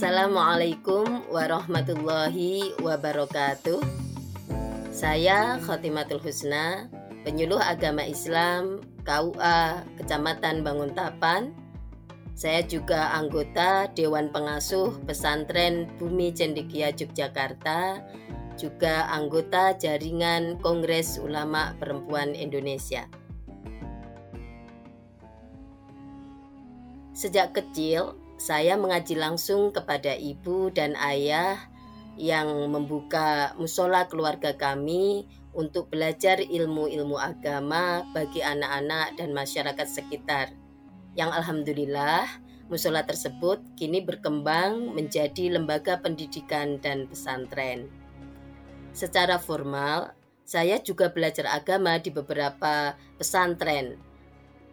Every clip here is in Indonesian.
Assalamualaikum warahmatullahi wabarakatuh. Saya Khotimatul Husna, penyuluh agama Islam KUA Kecamatan Banguntapan. Saya juga anggota Dewan Pengasuh Pesantren Bumi Cendekia Yogyakarta, juga anggota Jaringan Kongres Ulama Perempuan Indonesia. Sejak kecil, saya mengaji langsung kepada ibu dan ayah yang membuka musola keluarga kami untuk belajar ilmu-ilmu agama bagi anak-anak dan masyarakat sekitar. Yang alhamdulillah musola tersebut kini berkembang menjadi lembaga pendidikan dan pesantren. Secara formal, saya juga belajar agama di beberapa pesantren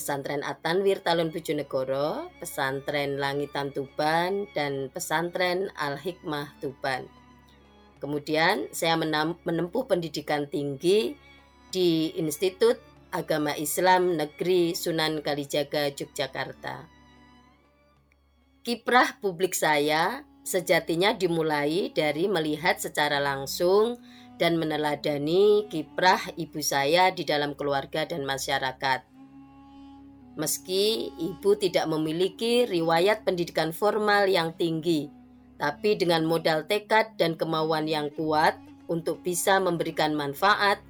Pesantren Atanwir Talun Bojonegoro, Pesantren Langitan Tuban, dan Pesantren Al-Hikmah Tuban. Kemudian saya menempuh pendidikan tinggi di Institut Agama Islam Negeri Sunan Kalijaga, Yogyakarta. Kiprah publik saya sejatinya dimulai dari melihat secara langsung dan meneladani kiprah ibu saya di dalam keluarga dan masyarakat. Meski ibu tidak memiliki riwayat pendidikan formal yang tinggi, tapi dengan modal tekad dan kemauan yang kuat untuk bisa memberikan manfaat,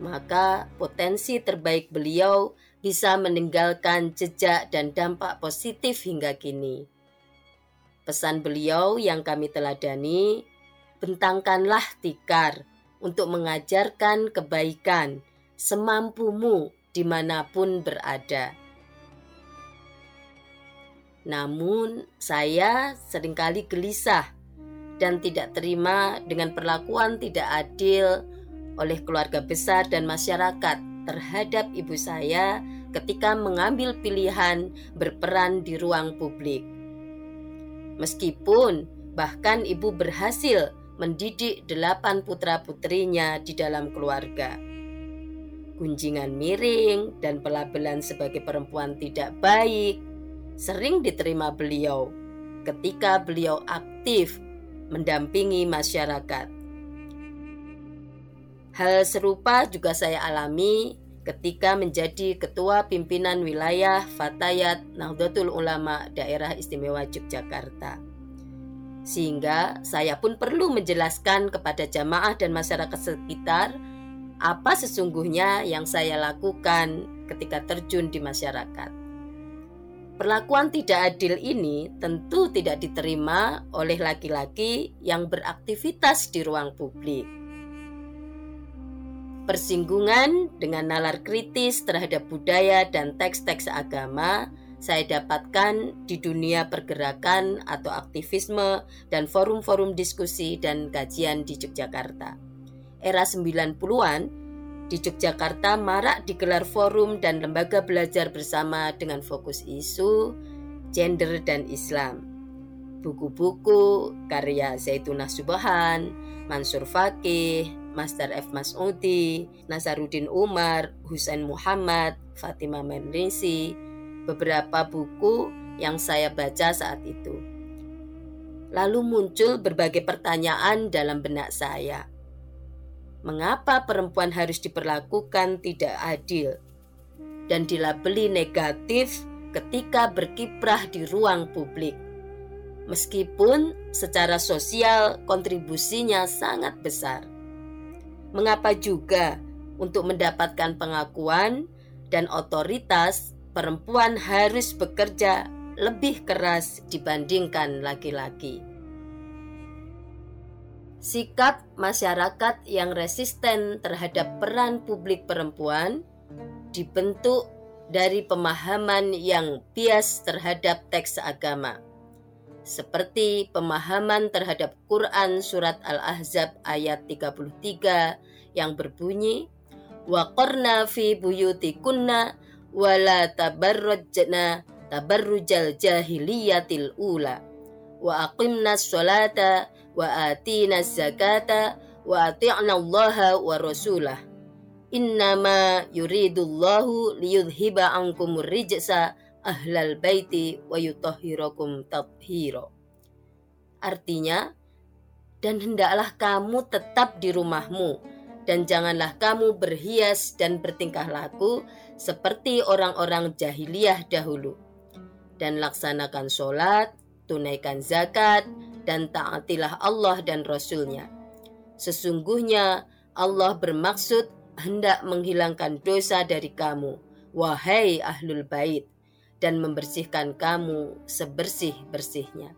maka potensi terbaik beliau bisa meninggalkan jejak dan dampak positif hingga kini. Pesan beliau yang kami teladani, bentangkanlah tikar untuk mengajarkan kebaikan semampumu di mana pun berada. Namun, saya sering kali gelisah dan tidak terima dengan perlakuan tidak adil oleh keluarga besar dan masyarakat terhadap ibu saya ketika mengambil pilihan berperan di ruang publik. Meskipun bahkan ibu berhasil mendidik delapan putra-putrinya di dalam keluarga. Gunjingan miring dan pelabelan sebagai perempuan tidak baik sering diterima beliau ketika beliau aktif mendampingi masyarakat. Hal serupa juga saya alami ketika menjadi ketua pimpinan wilayah Fatayat Nahdlatul Ulama Daerah Istimewa Yogyakarta. Sehingga saya pun perlu menjelaskan kepada jamaah dan masyarakat sekitar apa sesungguhnya yang saya lakukan ketika terjun di masyarakat. Perlakuan tidak adil ini tentu tidak diterima oleh laki-laki yang beraktivitas di ruang publik. Persinggungan dengan nalar kritis terhadap budaya dan teks-teks agama saya dapatkan di dunia pergerakan atau aktivisme dan forum-forum diskusi dan kajian di Yogyakarta. Era 90-an di Yogyakarta marak digelar forum dan lembaga belajar bersama dengan fokus isu gender dan Islam. Buku-buku karya Zaitunah Subahan, Mansur Fakih, Master F. Masudi, Nasaruddin Umar, Husain Muhammad, Fatimah Menrisi, beberapa buku yang saya baca saat itu. Lalu muncul berbagai pertanyaan dalam benak saya mengapa perempuan harus diperlakukan tidak adil dan dilabeli negatif ketika berkiprah di ruang publik. Meskipun secara sosial kontribusinya sangat besar. Mengapa juga untuk mendapatkan pengakuan dan otoritas perempuan harus bekerja lebih keras dibandingkan laki-laki? Sikap masyarakat yang resisten terhadap peran publik perempuan dibentuk dari pemahaman yang bias terhadap teks agama, seperti pemahaman terhadap Quran Surat Al-Ahzab ayat 33 yang berbunyi, Wa buyutikunna wa la tabarrajna tabarrujal jahiliyatil ula wa atina zakata wa ati'na Allah wa rasulah. Innama yuridullahu liyudhiba ankum rijsa ahlal baiti wa yutahhirakum tathira. Artinya, dan hendaklah kamu tetap di rumahmu, dan janganlah kamu berhias dan bertingkah laku seperti orang-orang jahiliyah dahulu. Dan laksanakan sholat, tunaikan zakat, dan taatilah Allah dan Rasulnya. Sesungguhnya Allah bermaksud hendak menghilangkan dosa dari kamu, wahai ahlul bait, dan membersihkan kamu sebersih-bersihnya.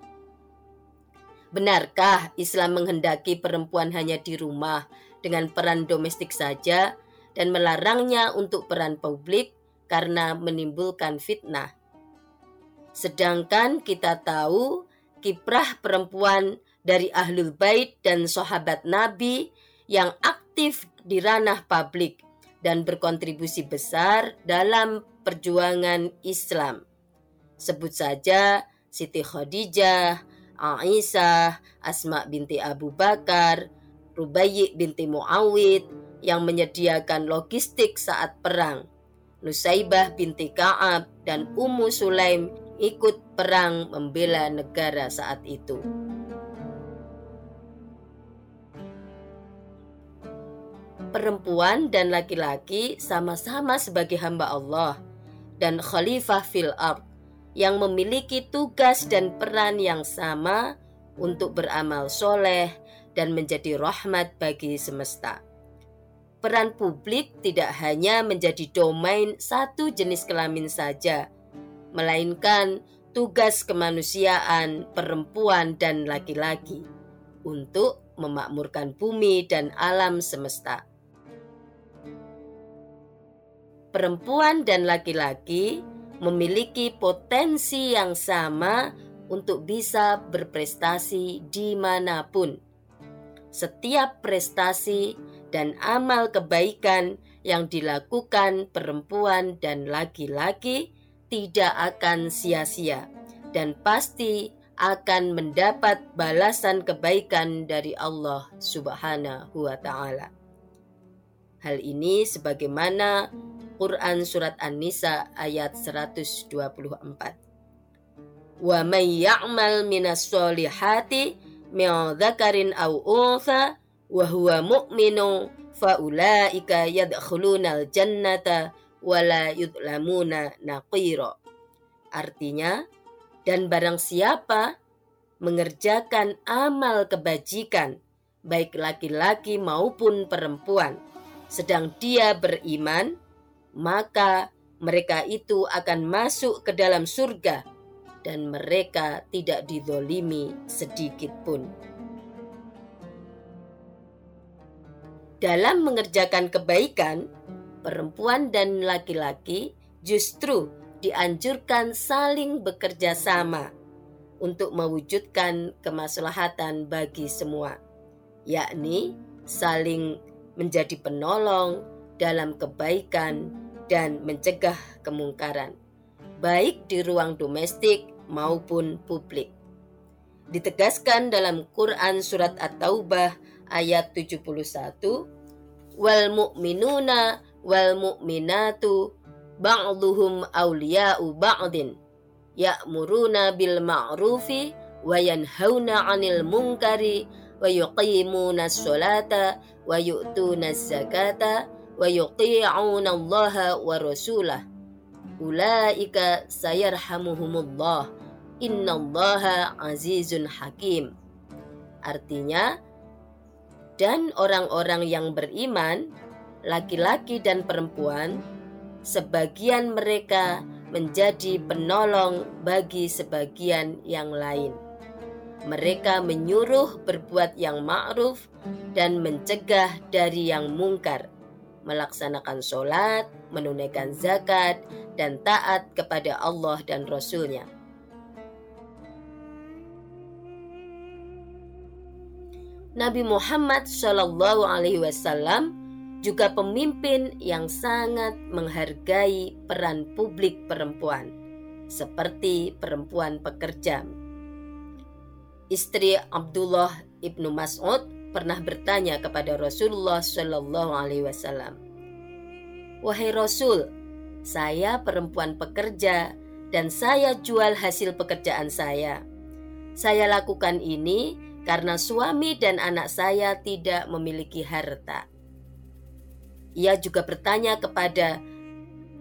Benarkah Islam menghendaki perempuan hanya di rumah dengan peran domestik saja dan melarangnya untuk peran publik karena menimbulkan fitnah? Sedangkan kita tahu kiprah perempuan dari ahlul bait dan sahabat Nabi yang aktif di ranah publik dan berkontribusi besar dalam perjuangan Islam. Sebut saja Siti Khadijah, Aisyah, Asma binti Abu Bakar, Rubayyi binti Muawid yang menyediakan logistik saat perang. Nusaibah binti Ka'ab dan Ummu Sulaim ikut perang membela negara saat itu. Perempuan dan laki-laki sama-sama sebagai hamba Allah dan khalifah fil ard yang memiliki tugas dan peran yang sama untuk beramal soleh dan menjadi rahmat bagi semesta. Peran publik tidak hanya menjadi domain satu jenis kelamin saja, melainkan tugas kemanusiaan perempuan dan laki-laki untuk memakmurkan bumi dan alam semesta. Perempuan dan laki-laki memiliki potensi yang sama untuk bisa berprestasi di mana pun. Setiap prestasi dan amal kebaikan yang dilakukan perempuan dan laki-laki tidak akan sia-sia dan pasti akan mendapat balasan kebaikan dari Allah Subhanahu wa taala. Hal ini sebagaimana Quran Surat An-Nisa ayat 124. Wa may ya'mal minas solihati min dzakarin aw untha wa huwa mu'minu faulaika yadkhulunal jannata wala yudlamuna naqira. Artinya, dan barang siapa mengerjakan amal kebajikan, baik laki-laki maupun perempuan, sedang dia beriman, maka mereka itu akan masuk ke dalam surga dan mereka tidak didolimi sedikit pun. Dalam mengerjakan kebaikan, perempuan dan laki-laki justru dianjurkan saling bekerja sama untuk mewujudkan kemaslahatan bagi semua, yakni saling menjadi penolong dalam kebaikan dan mencegah kemungkaran, baik di ruang domestik maupun publik. Ditegaskan dalam Quran Surat At-Taubah ayat 71, Wal mu'minuna wal mu'minatu ba'duhum awliya'u ba'din ya'muruna bil ma'rufi wa yanhauna 'anil munkari wa yuqimuna as-salata wa yu'tuna az-zakata wa yuti'una Allah wa rasulah ulaika sayarhamuhumullah. Innallaha azizun hakim. Artinya dan orang-orang yang beriman laki-laki dan perempuan sebagian mereka menjadi penolong bagi sebagian yang lain mereka menyuruh berbuat yang ma'ruf dan mencegah dari yang mungkar melaksanakan sholat, menunaikan zakat, dan taat kepada Allah dan Rasulnya. Nabi Muhammad Shallallahu Alaihi Wasallam juga pemimpin yang sangat menghargai peran publik perempuan, seperti perempuan pekerja. Istri Abdullah ibnu Mas'ud pernah bertanya kepada Rasulullah Shallallahu Alaihi Wasallam, "Wahai Rasul, saya perempuan pekerja dan saya jual hasil pekerjaan saya. Saya lakukan ini karena suami dan anak saya tidak memiliki harta. Ia juga bertanya kepada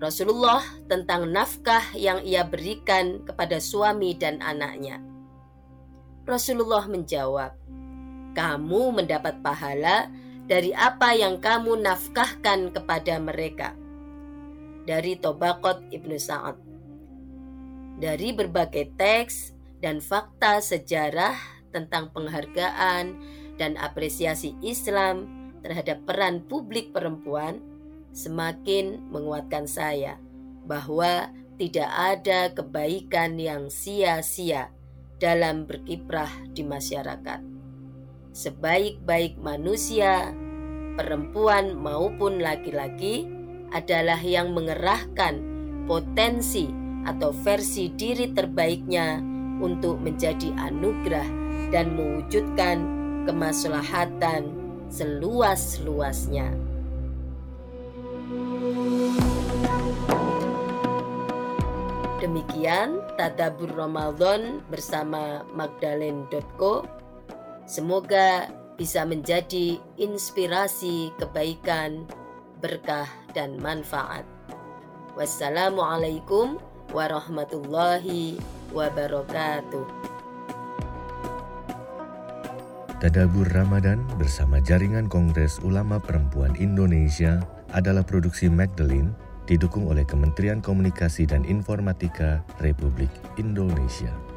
Rasulullah tentang nafkah yang ia berikan kepada suami dan anaknya. Rasulullah menjawab, "Kamu mendapat pahala dari apa yang kamu nafkahkan kepada mereka." Dari Tobakot Ibnu Sa'ad. Dari berbagai teks dan fakta sejarah tentang penghargaan dan apresiasi Islam terhadap peran publik perempuan semakin menguatkan saya bahwa tidak ada kebaikan yang sia-sia dalam berkiprah di masyarakat. Sebaik-baik manusia, perempuan maupun laki-laki adalah yang mengerahkan potensi atau versi diri terbaiknya untuk menjadi anugerah dan mewujudkan kemaslahatan seluas-luasnya. Demikian Tadabur Ramadan bersama Magdalene.co. Semoga bisa menjadi inspirasi kebaikan, berkah, dan manfaat. Wassalamualaikum warahmatullahi wabarakatuh. Tadabur Ramadan bersama Jaringan Kongres Ulama Perempuan Indonesia adalah produksi Magdalene didukung oleh Kementerian Komunikasi dan Informatika Republik Indonesia.